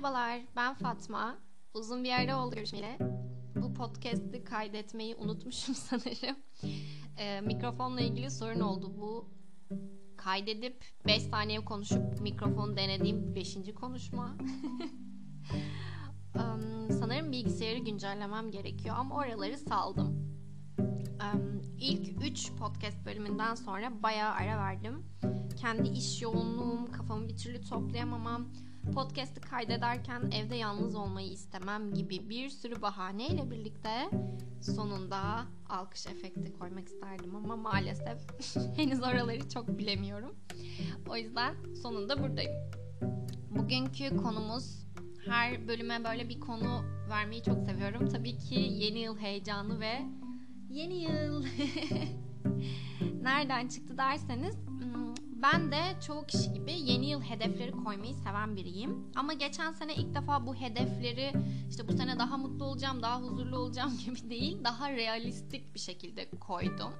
Merhabalar, ben Fatma. Uzun bir ara oldu görüşmeyeli. Bu podcast'i kaydetmeyi unutmuşum sanırım. Ee, mikrofonla ilgili sorun oldu. Bu kaydedip 5 saniye konuşup mikrofon denediğim 5. konuşma. um, sanırım bilgisayarı güncellemem gerekiyor ama oraları saldım. Um, ilk 3 podcast bölümünden sonra bayağı ara verdim. Kendi iş yoğunluğum, kafamı bir türlü toplayamamam, podcast'ı kaydederken evde yalnız olmayı istemem gibi bir sürü bahaneyle birlikte sonunda alkış efekti koymak isterdim ama maalesef henüz oraları çok bilemiyorum. O yüzden sonunda buradayım. Bugünkü konumuz her bölüme böyle bir konu vermeyi çok seviyorum. Tabii ki yeni yıl heyecanı ve yeni yıl nereden çıktı derseniz ben de çoğu kişi gibi yeni yıl hedefleri koymayı seven biriyim. Ama geçen sene ilk defa bu hedefleri işte bu sene daha mutlu olacağım, daha huzurlu olacağım gibi değil, daha realistik bir şekilde koydum.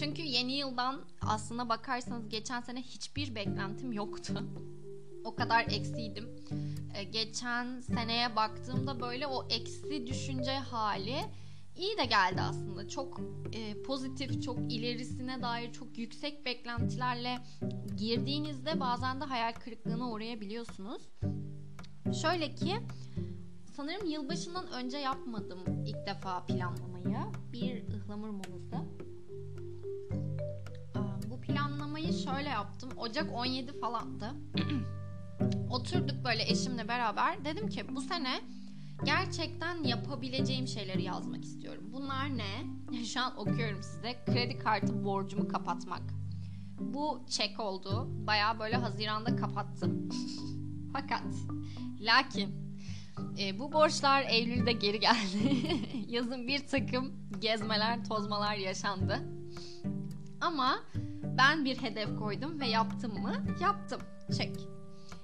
Çünkü yeni yıldan aslına bakarsanız geçen sene hiçbir beklentim yoktu. O kadar eksiydim. Ee, geçen seneye baktığımda böyle o eksi düşünce hali iyi de geldi aslında. Çok e, pozitif, çok ilerisine dair çok yüksek beklentilerle girdiğinizde bazen de hayal kırıklığına uğrayabiliyorsunuz. Şöyle ki sanırım yılbaşından önce yapmadım ilk defa planlamayı. Bir ıhlamur molası. Bu planlamayı şöyle yaptım. Ocak 17 falandı. Oturduk böyle eşimle beraber. Dedim ki bu sene gerçekten yapabileceğim şeyleri yazmak istiyorum. Bunlar ne? Şu an okuyorum size. Kredi kartı borcumu kapatmak. Bu çek oldu. Baya böyle Haziran'da kapattım. Fakat lakin e, bu borçlar Eylül'de geri geldi. Yazın bir takım gezmeler, tozmalar yaşandı. Ama ben bir hedef koydum ve yaptım mı? Yaptım. Çek.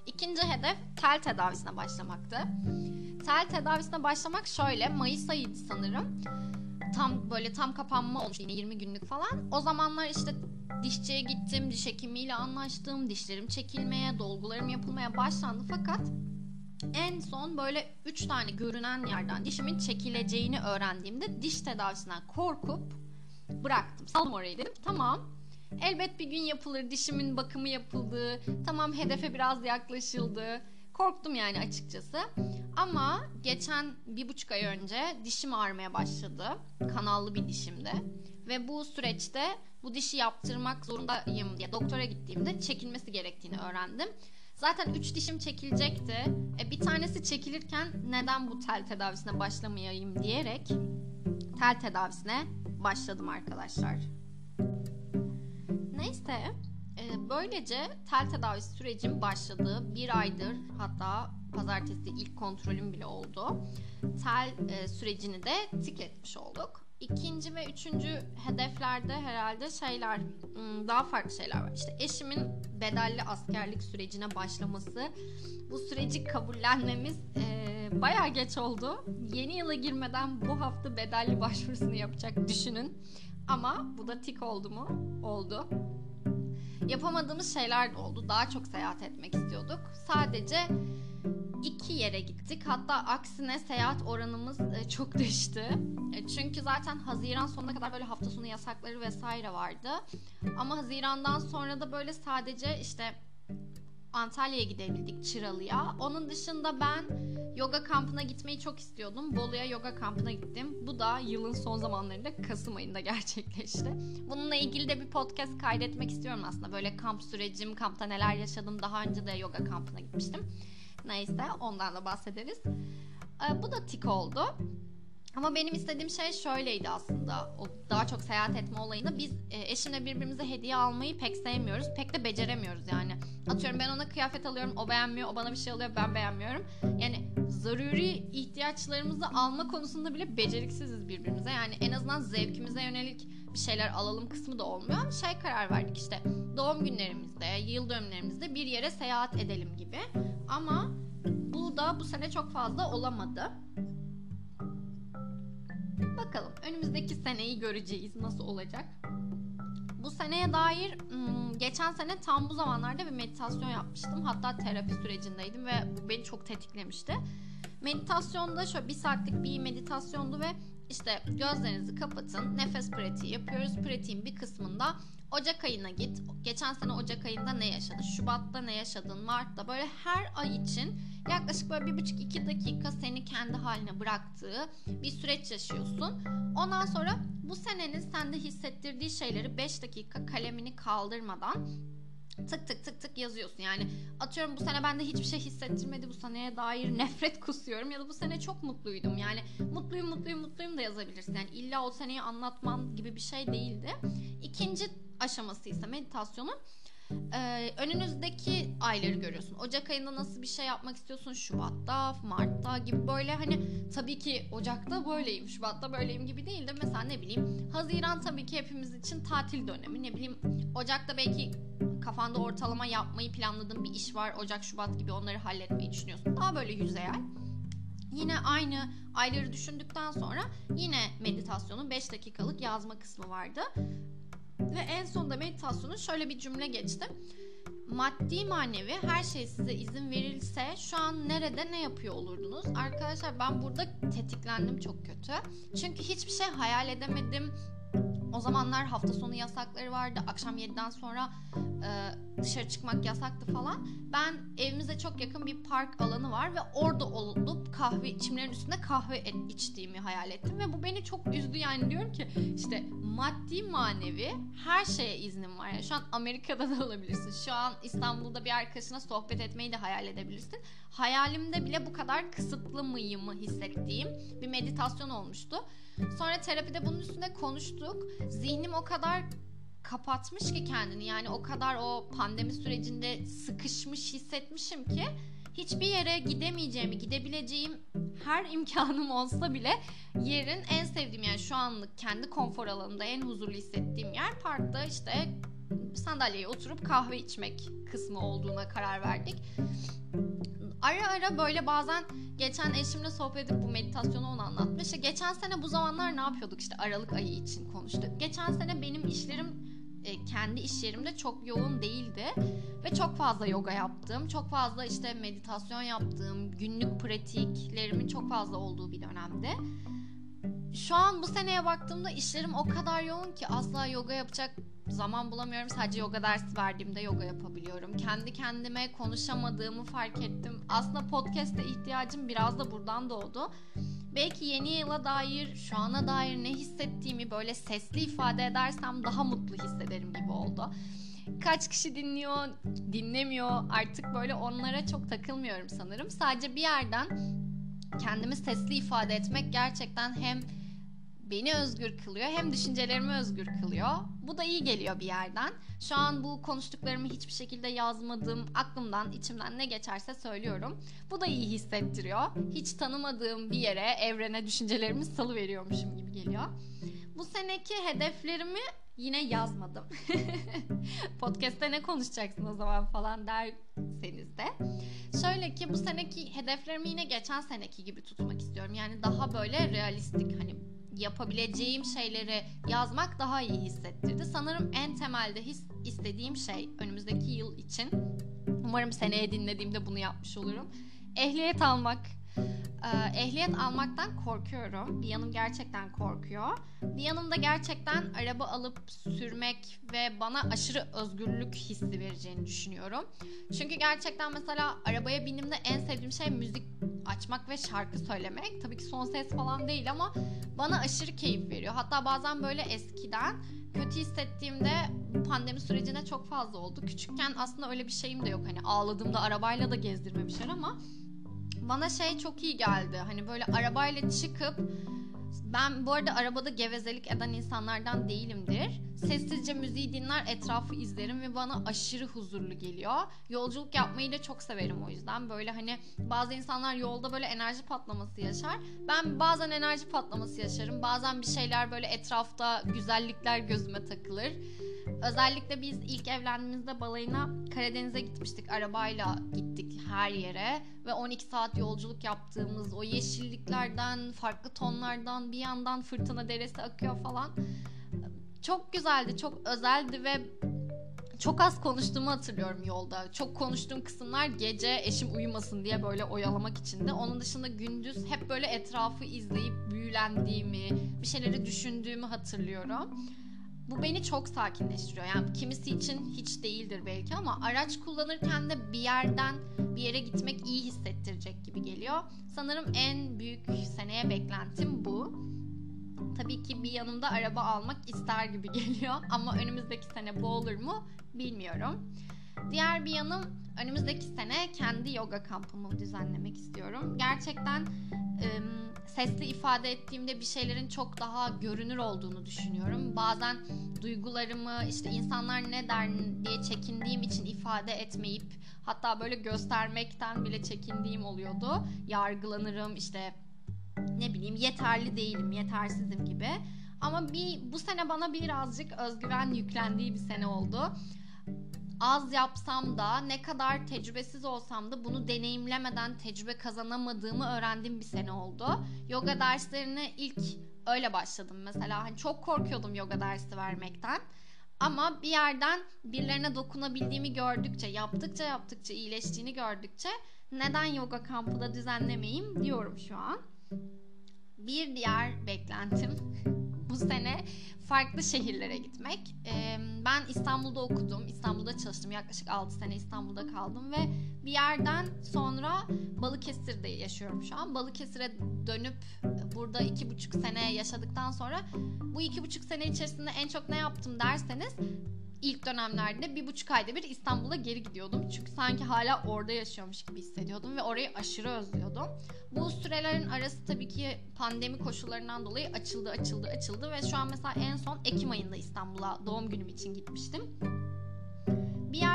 İkinci hedef tel tedavisine başlamaktı. Tel tedavisine başlamak şöyle. Mayıs ayıydı sanırım. Tam böyle tam kapanma olmuş yine 20 günlük falan. O zamanlar işte dişçiye gittim. Diş hekimiyle anlaştım. Dişlerim çekilmeye, dolgularım yapılmaya başlandı. Fakat en son böyle 3 tane görünen yerden dişimin çekileceğini öğrendiğimde diş tedavisinden korkup bıraktım. Saldım orayı dedim. Tamam elbet bir gün yapılır dişimin bakımı yapıldı. Tamam hedefe biraz yaklaşıldı. Korktum yani açıkçası. Ama geçen bir buçuk ay önce dişim ağrımaya başladı. Kanallı bir dişimde. Ve bu süreçte bu dişi yaptırmak zorundayım diye doktora gittiğimde çekilmesi gerektiğini öğrendim. Zaten üç dişim çekilecekti. E, bir tanesi çekilirken neden bu tel tedavisine başlamayayım diyerek tel tedavisine başladım arkadaşlar. Neyse böylece tel tedavisi sürecim başladı. Bir aydır hatta pazartesi ilk kontrolüm bile oldu. Tel e, sürecini de tik etmiş olduk. İkinci ve üçüncü hedeflerde herhalde şeyler hmm, daha farklı şeyler var. İşte eşimin bedelli askerlik sürecine başlaması. Bu süreci kabullenmemiz e, bayağı geç oldu. Yeni yıla girmeden bu hafta bedelli başvurusunu yapacak düşünün. Ama bu da tik oldu mu? Oldu. Yapamadığımız şeyler de oldu. Daha çok seyahat etmek istiyorduk. Sadece iki yere gittik. Hatta aksine seyahat oranımız e, çok düştü. E, çünkü zaten Haziran sonuna kadar böyle hafta sonu yasakları vesaire vardı. Ama Haziran'dan sonra da böyle sadece işte Antalya'ya gidebildik Çıralı'ya. Onun dışında ben yoga kampına gitmeyi çok istiyordum. Bolu'ya yoga kampına gittim. Bu da yılın son zamanlarında Kasım ayında gerçekleşti. Bununla ilgili de bir podcast kaydetmek istiyorum aslında. Böyle kamp sürecim, kampta neler yaşadım. Daha önce de yoga kampına gitmiştim. Neyse ondan da bahsederiz. Ee, bu da tik oldu. Ama benim istediğim şey şöyleydi aslında. O daha çok seyahat etme olayını biz e, eşimle birbirimize hediye almayı pek sevmiyoruz. Pek de beceremiyoruz yani. Atıyorum ben ona kıyafet alıyorum, o beğenmiyor, o bana bir şey alıyor, ben beğenmiyorum. Yani zaruri ihtiyaçlarımızı alma konusunda bile beceriksiziz birbirimize. Yani en azından zevkimize yönelik bir şeyler alalım kısmı da olmuyor. Şey karar verdik işte doğum günlerimizde, yıl dönümlerimizde bir yere seyahat edelim gibi. Ama bu da bu sene çok fazla olamadı. Bakalım önümüzdeki seneyi göreceğiz nasıl olacak. Bu seneye dair geçen sene tam bu zamanlarda bir meditasyon yapmıştım. Hatta terapi sürecindeydim ve bu beni çok tetiklemişti. Meditasyonda şöyle bir saatlik bir meditasyondu ve işte gözlerinizi kapatın. Nefes pratiği yapıyoruz. Pratiğin bir kısmında Ocak ayına git. Geçen sene Ocak ayında ne yaşadın? Şubat'ta ne yaşadın? Mart'ta böyle her ay için yaklaşık böyle bir buçuk iki dakika seni kendi haline bıraktığı bir süreç yaşıyorsun. Ondan sonra bu senenin sende hissettirdiği şeyleri 5 dakika kalemini kaldırmadan tık tık tık tık yazıyorsun. Yani atıyorum bu sene bende hiçbir şey hissettirmedi. Bu seneye dair nefret kusuyorum ya da bu sene çok mutluydum. Yani mutluyum mutluyum mutluyum da yazabilirsin. Yani illa o seneyi anlatman gibi bir şey değildi. İkinci aşaması ise meditasyonun ee, önünüzdeki ayları görüyorsun. Ocak ayında nasıl bir şey yapmak istiyorsun? Şubat'ta, Mart'ta gibi böyle hani tabii ki Ocak'ta böyleyim, Şubat'ta böyleyim gibi değil de mesela ne bileyim Haziran tabii ki hepimiz için tatil dönemi. Ne bileyim Ocak'ta belki kafanda ortalama yapmayı planladığın bir iş var. Ocak, Şubat gibi onları halletmeyi düşünüyorsun. Daha böyle yüzeyel. Yine aynı ayları düşündükten sonra yine meditasyonun 5 dakikalık yazma kısmı vardı. Ve en sonunda meditasyonun şöyle bir cümle geçti. Maddi manevi her şey size izin verilse şu an nerede ne yapıyor olurdunuz? Arkadaşlar ben burada tetiklendim çok kötü. Çünkü hiçbir şey hayal edemedim. O zamanlar hafta sonu yasakları vardı. Akşam 7'den sonra e, dışarı çıkmak yasaktı falan. Ben evimize çok yakın bir park alanı var ve orada olup kahve çimlerin üstünde kahve içtiğimi hayal ettim ve bu beni çok üzdü yani diyorum ki işte maddi manevi her şeye iznim var. Yani şu an Amerika'da da olabilirsin. Şu an İstanbul'da bir arkadaşına sohbet etmeyi de hayal edebilirsin. Hayalimde bile bu kadar kısıtlı mıyımı hissettiğim bir meditasyon olmuştu. Sonra terapide bunun üstünde konuştuk. Zihnim o kadar kapatmış ki kendini. Yani o kadar o pandemi sürecinde sıkışmış hissetmişim ki hiçbir yere gidemeyeceğimi, gidebileceğim her imkanım olsa bile yerin en sevdiğim yani şu anlık kendi konfor alanında en huzurlu hissettiğim yer parkta işte sandalyeye oturup kahve içmek kısmı olduğuna karar verdik. Ara ara böyle bazen geçen eşimle sohbet edip bu meditasyonu ona anlatmış. İşte geçen sene bu zamanlar ne yapıyorduk işte Aralık ayı için konuştuk. Geçen sene benim işlerim e, kendi iş yerimde çok yoğun değildi ve çok fazla yoga yaptım. Çok fazla işte meditasyon yaptığım, günlük pratiklerimin çok fazla olduğu bir dönemde. Şu an bu seneye baktığımda işlerim o kadar yoğun ki asla yoga yapacak zaman bulamıyorum. Sadece yoga dersi verdiğimde yoga yapabiliyorum. Kendi kendime konuşamadığımı fark ettim. Aslında podcast'e ihtiyacım biraz da buradan doğdu. Belki yeni yıla dair, şu ana dair ne hissettiğimi böyle sesli ifade edersem daha mutlu hissederim gibi oldu. Kaç kişi dinliyor, dinlemiyor artık böyle onlara çok takılmıyorum sanırım. Sadece bir yerden kendimi sesli ifade etmek gerçekten hem beni özgür kılıyor hem düşüncelerimi özgür kılıyor. Bu da iyi geliyor bir yerden. Şu an bu konuştuklarımı hiçbir şekilde yazmadım. Aklımdan, içimden ne geçerse söylüyorum. Bu da iyi hissettiriyor. Hiç tanımadığım bir yere, evrene düşüncelerimi salı veriyormuşum gibi geliyor. Bu seneki hedeflerimi yine yazmadım. Podcast'te ne konuşacaksın o zaman falan derseniz de. Şöyle ki bu seneki hedeflerimi yine geçen seneki gibi tutmak istiyorum. Yani daha böyle realistik hani yapabileceğim şeyleri yazmak daha iyi hissettirdi. Sanırım en temelde his istediğim şey önümüzdeki yıl için umarım seneye dinlediğimde bunu yapmış olurum. Ehliyet almak. Ee, ehliyet almaktan korkuyorum. Bir yanım gerçekten korkuyor. Bir yanım da gerçekten araba alıp sürmek ve bana aşırı özgürlük hissi vereceğini düşünüyorum. Çünkü gerçekten mesela arabaya bindiğimde en sevdiğim şey müzik açmak ve şarkı söylemek. Tabii ki son ses falan değil ama bana aşırı keyif veriyor. Hatta bazen böyle eskiden kötü hissettiğimde bu pandemi sürecine çok fazla oldu. Küçükken aslında öyle bir şeyim de yok. Hani ağladığımda arabayla da gezdirmemişler ama bana şey çok iyi geldi. Hani böyle arabayla çıkıp ben bu arada arabada gevezelik eden insanlardan değilimdir. Sessizce müziği dinler, etrafı izlerim ve bana aşırı huzurlu geliyor. Yolculuk yapmayı da çok severim o yüzden. Böyle hani bazı insanlar yolda böyle enerji patlaması yaşar. Ben bazen enerji patlaması yaşarım. Bazen bir şeyler böyle etrafta güzellikler gözüme takılır. Özellikle biz ilk evlendiğimizde balayına Karadeniz'e gitmiştik. Arabayla gittik her yere ve 12 saat yolculuk yaptığımız o yeşilliklerden, farklı tonlardan bir yandan fırtına deresi akıyor falan. Çok güzeldi, çok özeldi ve çok az konuştuğumu hatırlıyorum yolda. Çok konuştuğum kısımlar gece eşim uyumasın diye böyle oyalamak içindi. Onun dışında gündüz hep böyle etrafı izleyip büyülendiğimi, bir şeyleri düşündüğümü hatırlıyorum. Bu beni çok sakinleştiriyor. Yani kimisi için hiç değildir belki ama araç kullanırken de bir yerden bir yere gitmek iyi hissettirecek gibi geliyor. Sanırım en büyük seneye beklentim bu. Tabii ki bir yanımda araba almak ister gibi geliyor ama önümüzdeki sene bu olur mu bilmiyorum. Diğer bir yanım önümüzdeki sene kendi yoga kampımı düzenlemek istiyorum. Gerçekten ım, sesli ifade ettiğimde bir şeylerin çok daha görünür olduğunu düşünüyorum. Bazen duygularımı işte insanlar ne der diye çekindiğim için ifade etmeyip hatta böyle göstermekten bile çekindiğim oluyordu. Yargılanırım işte ne bileyim yeterli değilim, yetersizim gibi. Ama bir bu sene bana birazcık özgüven yüklendiği bir sene oldu. Az yapsam da ne kadar tecrübesiz olsam da bunu deneyimlemeden tecrübe kazanamadığımı öğrendiğim bir sene oldu. Yoga derslerine ilk öyle başladım mesela. Hani çok korkuyordum yoga dersi vermekten. Ama bir yerden birilerine dokunabildiğimi gördükçe, yaptıkça yaptıkça, iyileştiğini gördükçe neden yoga kampı da düzenlemeyeyim diyorum şu an. Bir diğer beklentim bu sene farklı şehirlere gitmek. Ben İstanbul'da okudum, İstanbul'da çalıştım. Yaklaşık 6 sene İstanbul'da kaldım ve bir yerden sonra Balıkesir'de yaşıyorum şu an. Balıkesir'e dönüp burada iki buçuk sene yaşadıktan sonra bu iki buçuk sene içerisinde en çok ne yaptım derseniz ilk dönemlerde bir buçuk ayda bir İstanbul'a geri gidiyordum. Çünkü sanki hala orada yaşıyormuş gibi hissediyordum ve orayı aşırı özlüyordum. Bu sürelerin arası tabii ki pandemi koşullarından dolayı açıldı, açıldı, açıldı ve şu an mesela en son Ekim ayında İstanbul'a doğum günüm için gitmiştim.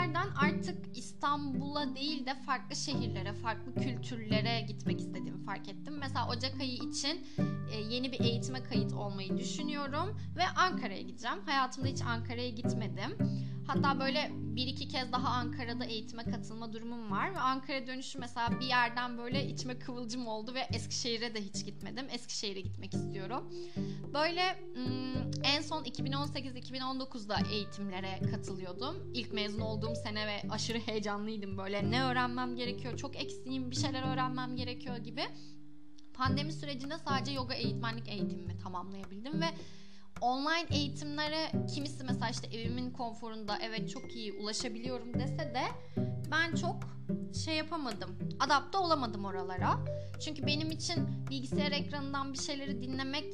Yerden artık İstanbul'a değil de farklı şehirlere, farklı kültürlere gitmek istediğimi fark ettim. Mesela Ocak ayı için yeni bir eğitime kayıt olmayı düşünüyorum ve Ankara'ya gideceğim. Hayatımda hiç Ankara'ya gitmedim. Hatta böyle bir iki kez daha Ankara'da eğitime katılma durumum var ve Ankara dönüşü mesela bir yerden böyle içime kıvılcım oldu ve Eskişehir'e de hiç gitmedim. Eskişehir'e gitmek istiyorum. Böyle en son 2018-2019'da eğitimlere katılıyordum. İlk mezun olduğum sene ve aşırı heyecanlıydım böyle. Ne öğrenmem gerekiyor? Çok eksiğim, bir şeyler öğrenmem gerekiyor gibi. Pandemi sürecinde sadece yoga eğitmenlik eğitimimi tamamlayabildim ve online eğitimlere kimisi mesela işte evimin konforunda evet çok iyi ulaşabiliyorum dese de ben çok şey yapamadım. Adapte olamadım oralara. Çünkü benim için bilgisayar ekranından bir şeyleri dinlemek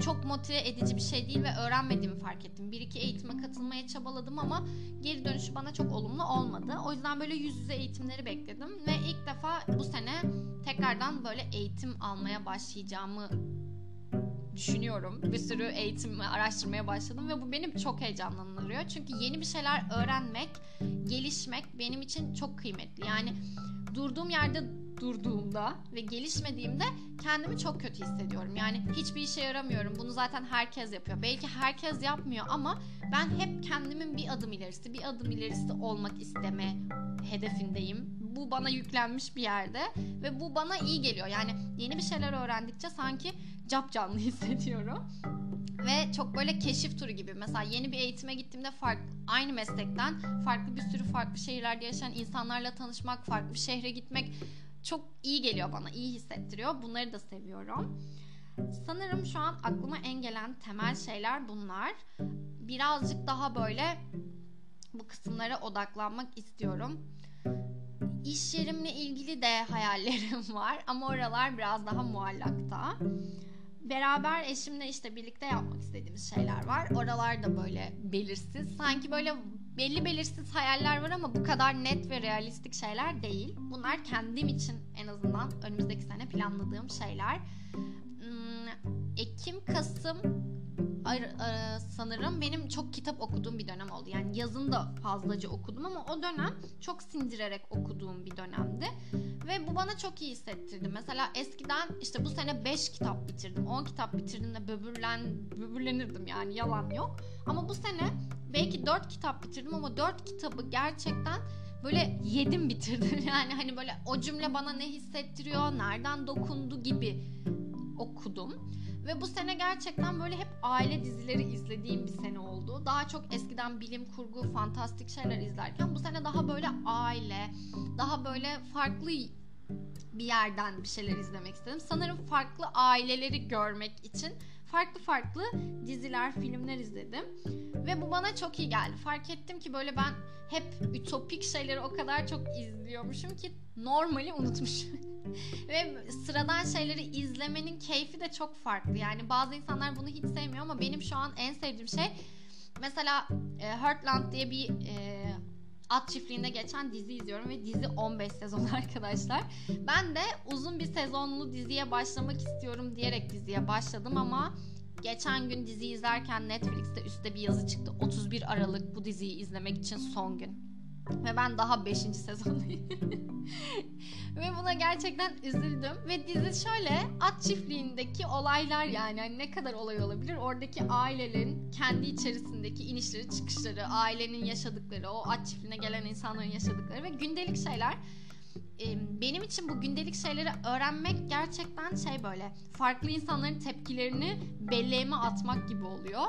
çok motive edici bir şey değil ve öğrenmediğimi fark ettim. Bir iki eğitime katılmaya çabaladım ama geri dönüşü bana çok olumlu olmadı. O yüzden böyle yüz yüze eğitimleri bekledim ve ilk defa bu sene tekrardan böyle eğitim almaya başlayacağımı düşünüyorum. Bir sürü eğitim araştırmaya başladım ve bu benim çok heyecanlandırıyor. Çünkü yeni bir şeyler öğrenmek, gelişmek benim için çok kıymetli. Yani durduğum yerde durduğumda ve gelişmediğimde kendimi çok kötü hissediyorum. Yani hiçbir işe yaramıyorum. Bunu zaten herkes yapıyor. Belki herkes yapmıyor ama ben hep kendimin bir adım ilerisi, bir adım ilerisi olmak isteme hedefindeyim. Bu bana yüklenmiş bir yerde ve bu bana iyi geliyor. Yani yeni bir şeyler öğrendikçe sanki cap canlı hissediyorum. Ve çok böyle keşif turu gibi. Mesela yeni bir eğitime gittiğimde farklı, aynı meslekten farklı bir sürü farklı şehirlerde yaşayan insanlarla tanışmak, farklı bir şehre gitmek çok iyi geliyor bana, iyi hissettiriyor. Bunları da seviyorum. Sanırım şu an aklıma en gelen temel şeyler bunlar. Birazcık daha böyle bu kısımlara odaklanmak istiyorum. İş yerimle ilgili de hayallerim var ama oralar biraz daha muallakta. Beraber eşimle işte birlikte yapmak istediğimiz şeyler var. Oralar da böyle belirsiz. Sanki böyle belli belirsiz hayaller var ama bu kadar net ve realistik şeyler değil. Bunlar kendim için en azından önümüzdeki sene planladığım şeyler. Ekim, Kasım sanırım benim çok kitap okuduğum bir dönem oldu. Yani yazın da fazlaca okudum ama o dönem çok sindirerek okuduğum bir dönemdi. Ve bu bana çok iyi hissettirdi. Mesela eskiden işte bu sene 5 kitap bitirdim, 10 kitap bitirdim de böbürlen, böbürlenirdim yani yalan yok. Ama bu sene belki 4 kitap bitirdim ama 4 kitabı gerçekten böyle yedim bitirdim. Yani hani böyle o cümle bana ne hissettiriyor, nereden dokundu gibi okudum. Ve bu sene gerçekten böyle hep aile dizileri izlediğim bir sene oldu. Daha çok eskiden bilim kurgu, fantastik şeyler izlerken bu sene daha böyle aile, daha böyle farklı bir yerden bir şeyler izlemek istedim. Sanırım farklı aileleri görmek için farklı farklı diziler, filmler izledim. Ve bu bana çok iyi geldi. Fark ettim ki böyle ben hep ütopik şeyleri o kadar çok izliyormuşum ki normali unutmuşum. Ve sıradan şeyleri izlemenin keyfi de çok farklı. Yani bazı insanlar bunu hiç sevmiyor ama benim şu an en sevdiğim şey mesela e, Heartland diye bir e, at çiftliğinde geçen dizi izliyorum ve dizi 15 sezon arkadaşlar. Ben de uzun bir sezonlu diziye başlamak istiyorum diyerek diziye başladım ama geçen gün dizi izlerken Netflix'te üstte bir yazı çıktı. 31 Aralık bu diziyi izlemek için son gün. Ve ben daha 5. sezondayım. ve buna gerçekten üzüldüm. Ve dizi şöyle at çiftliğindeki olaylar yani hani ne kadar olay olabilir? Oradaki ailelerin kendi içerisindeki inişleri çıkışları, ailenin yaşadıkları, o at çiftliğine gelen insanların yaşadıkları ve gündelik şeyler benim için bu gündelik şeyleri öğrenmek gerçekten şey böyle farklı insanların tepkilerini belleğime atmak gibi oluyor.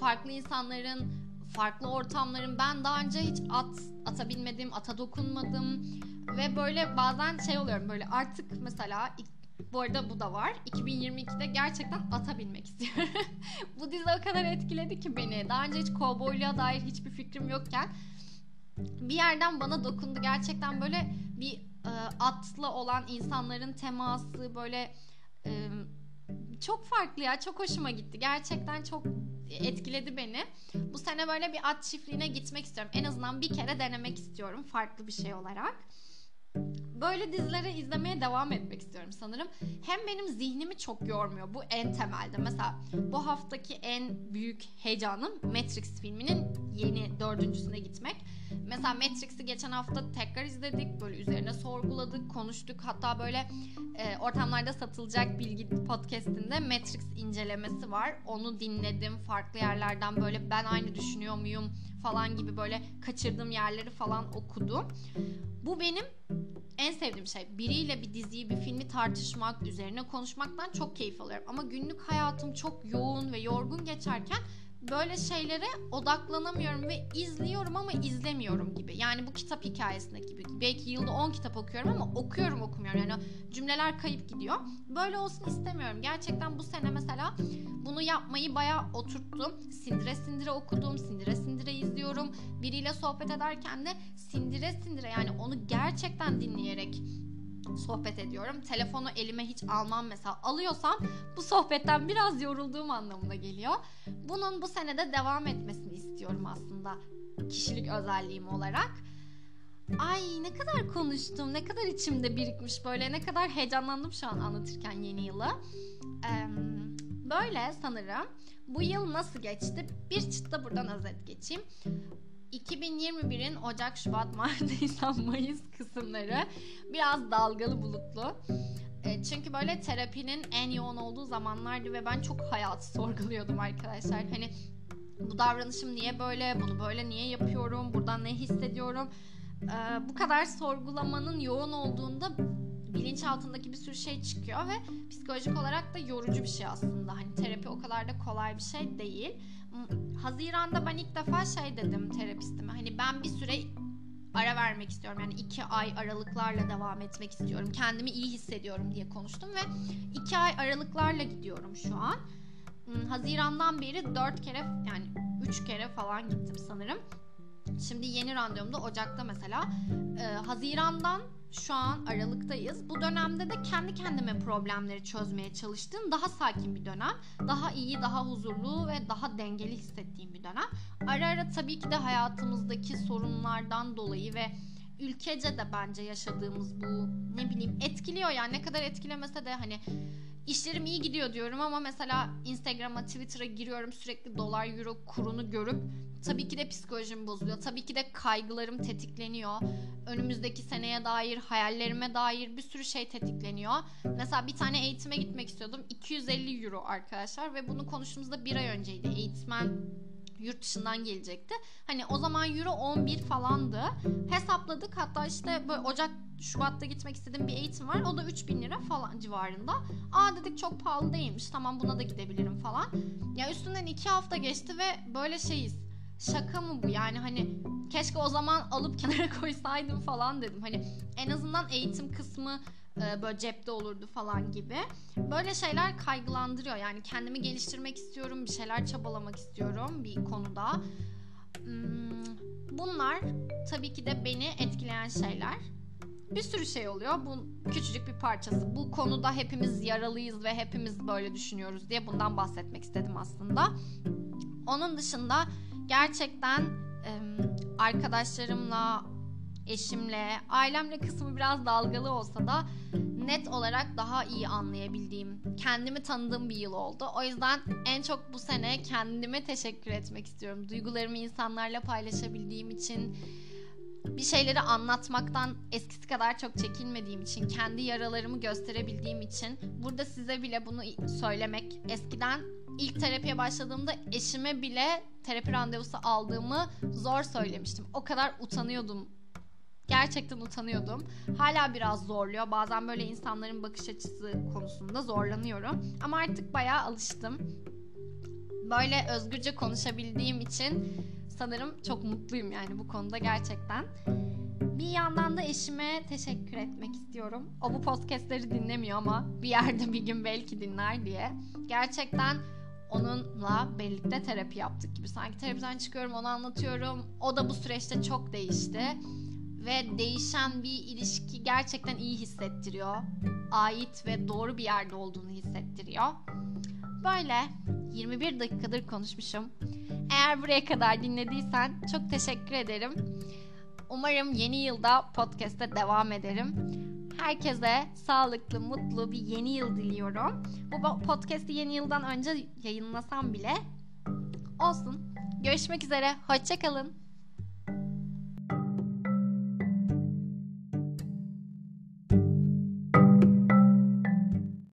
Farklı insanların farklı ortamların ben daha önce hiç at atabilmedim, ata dokunmadım ve böyle bazen şey oluyorum böyle artık mesela bu arada bu da var. 2022'de gerçekten ata binmek istiyorum. bu dizi o kadar etkiledi ki beni. Daha önce hiç kovboyluğa dair hiçbir fikrim yokken bir yerden bana dokundu. Gerçekten böyle bir e, atla olan insanların teması böyle e, çok farklı ya. Çok hoşuma gitti. Gerçekten çok etkiledi beni. Bu sene böyle bir at çiftliğine gitmek istiyorum. En azından bir kere denemek istiyorum farklı bir şey olarak. Böyle dizileri izlemeye devam etmek istiyorum sanırım. Hem benim zihnimi çok yormuyor. Bu en temelde. Mesela bu haftaki en büyük heyecanım Matrix filminin yeni dördüncüsüne gitmek. Mesela Matrix'i geçen hafta tekrar izledik. Böyle üzerine sorguladık, konuştuk. Hatta böyle e, ortamlarda satılacak bilgi podcastinde Matrix incelemesi var. Onu dinledim. Farklı yerlerden böyle ben aynı düşünüyor muyum falan gibi böyle kaçırdığım yerleri falan okudum. Bu benim en sevdiğim şey. Biriyle bir diziyi, bir filmi tartışmak, üzerine konuşmaktan çok keyif alıyorum. Ama günlük hayatım çok yoğun ve yorgun geçerken böyle şeylere odaklanamıyorum ve izliyorum ama izlemiyorum gibi. Yani bu kitap hikayesinde gibi. Belki yılda 10 kitap okuyorum ama okuyorum okumuyorum. Yani cümleler kayıp gidiyor. Böyle olsun istemiyorum. Gerçekten bu sene mesela bunu yapmayı bayağı oturttum. Sindire sindire okudum, sindire sindire izliyorum. Biriyle sohbet ederken de sindire sindire yani onu gerçekten dinleyerek sohbet ediyorum. Telefonu elime hiç almam mesela. Alıyorsam bu sohbetten biraz yorulduğum anlamına geliyor. Bunun bu senede devam etmesini istiyorum aslında kişilik özelliğim olarak. Ay ne kadar konuştum, ne kadar içimde birikmiş böyle, ne kadar heyecanlandım şu an anlatırken yeni yılı. Ee, böyle sanırım. Bu yıl nasıl geçti? Bir çıtta buradan özet geçeyim. 2021'in Ocak, Şubat, Mart, Nisan, Mayıs kısımları biraz dalgalı bulutlu. E, çünkü böyle terapinin en yoğun olduğu zamanlardı ve ben çok hayatı sorguluyordum arkadaşlar. Hani bu davranışım niye böyle, bunu böyle niye yapıyorum, buradan ne hissediyorum. E, bu kadar sorgulamanın yoğun olduğunda bilinç altındaki bir sürü şey çıkıyor ve psikolojik olarak da yorucu bir şey aslında. Hani terapi o kadar da kolay bir şey değil. Haziranda ben ilk defa şey dedim terapistime. Hani ben bir süre ara vermek istiyorum. Yani iki ay aralıklarla devam etmek istiyorum. Kendimi iyi hissediyorum diye konuştum ve iki ay aralıklarla gidiyorum şu an. Hazirandan beri dört kere yani üç kere falan gittim sanırım. Şimdi yeni randevumda Ocak'ta mesela. Ee, Haziran'dan şu an Aralık'tayız. Bu dönemde de kendi kendime problemleri çözmeye çalıştığım daha sakin bir dönem. Daha iyi, daha huzurlu ve daha dengeli hissettiğim bir dönem. Ara ara tabii ki de hayatımızdaki sorunlardan dolayı ve ülkece de bence yaşadığımız bu ne bileyim etkiliyor yani ne kadar etkilemese de hani işlerim iyi gidiyor diyorum ama mesela Instagram'a, Twitter'a giriyorum sürekli dolar euro kurunu görüp tabii ki de psikolojim bozuluyor. Tabii ki de kaygılarım tetikleniyor. Önümüzdeki seneye dair, hayallerime dair bir sürü şey tetikleniyor. Mesela bir tane eğitime gitmek istiyordum. 250 euro arkadaşlar ve bunu konuştuğumuzda bir ay önceydi. Eğitmen yurt dışından gelecekti. Hani o zaman euro 11 falandı. Hesapladık hatta işte böyle Ocak Şubat'ta gitmek istediğim bir eğitim var. O da 3000 lira falan civarında. Aa dedik çok pahalı değilmiş. Tamam buna da gidebilirim falan. Ya üstünden iki hafta geçti ve böyle şeyiz. Şaka mı bu? Yani hani keşke o zaman alıp kenara koysaydım falan dedim. Hani en azından eğitim kısmı e, böyle cepte olurdu falan gibi. Böyle şeyler kaygılandırıyor. Yani kendimi geliştirmek istiyorum, bir şeyler çabalamak istiyorum bir konuda. Hmm, bunlar tabii ki de beni etkileyen şeyler. Bir sürü şey oluyor. Bu küçücük bir parçası. Bu konuda hepimiz yaralıyız ve hepimiz böyle düşünüyoruz diye bundan bahsetmek istedim aslında. Onun dışında gerçekten arkadaşlarımla eşimle, ailemle kısmı biraz dalgalı olsa da net olarak daha iyi anlayabildiğim, kendimi tanıdığım bir yıl oldu. O yüzden en çok bu sene kendime teşekkür etmek istiyorum. Duygularımı insanlarla paylaşabildiğim için, bir şeyleri anlatmaktan eskisi kadar çok çekinmediğim için, kendi yaralarımı gösterebildiğim için burada size bile bunu söylemek eskiden ilk terapiye başladığımda eşime bile terapi randevusu aldığımı zor söylemiştim. O kadar utanıyordum gerçekten utanıyordum. Hala biraz zorluyor. Bazen böyle insanların bakış açısı konusunda zorlanıyorum. Ama artık bayağı alıştım. Böyle özgürce konuşabildiğim için sanırım çok mutluyum yani bu konuda gerçekten. Bir yandan da eşime teşekkür etmek istiyorum. O bu podcastleri dinlemiyor ama bir yerde bir gün belki dinler diye. Gerçekten onunla birlikte terapi yaptık gibi. Sanki terapiden çıkıyorum onu anlatıyorum. O da bu süreçte çok değişti ve değişen bir ilişki gerçekten iyi hissettiriyor. Ait ve doğru bir yerde olduğunu hissettiriyor. Böyle 21 dakikadır konuşmuşum. Eğer buraya kadar dinlediysen çok teşekkür ederim. Umarım yeni yılda podcast'te devam ederim. Herkese sağlıklı, mutlu bir yeni yıl diliyorum. Bu podcast'i yeni yıldan önce yayınlasam bile olsun. Görüşmek üzere, hoşçakalın.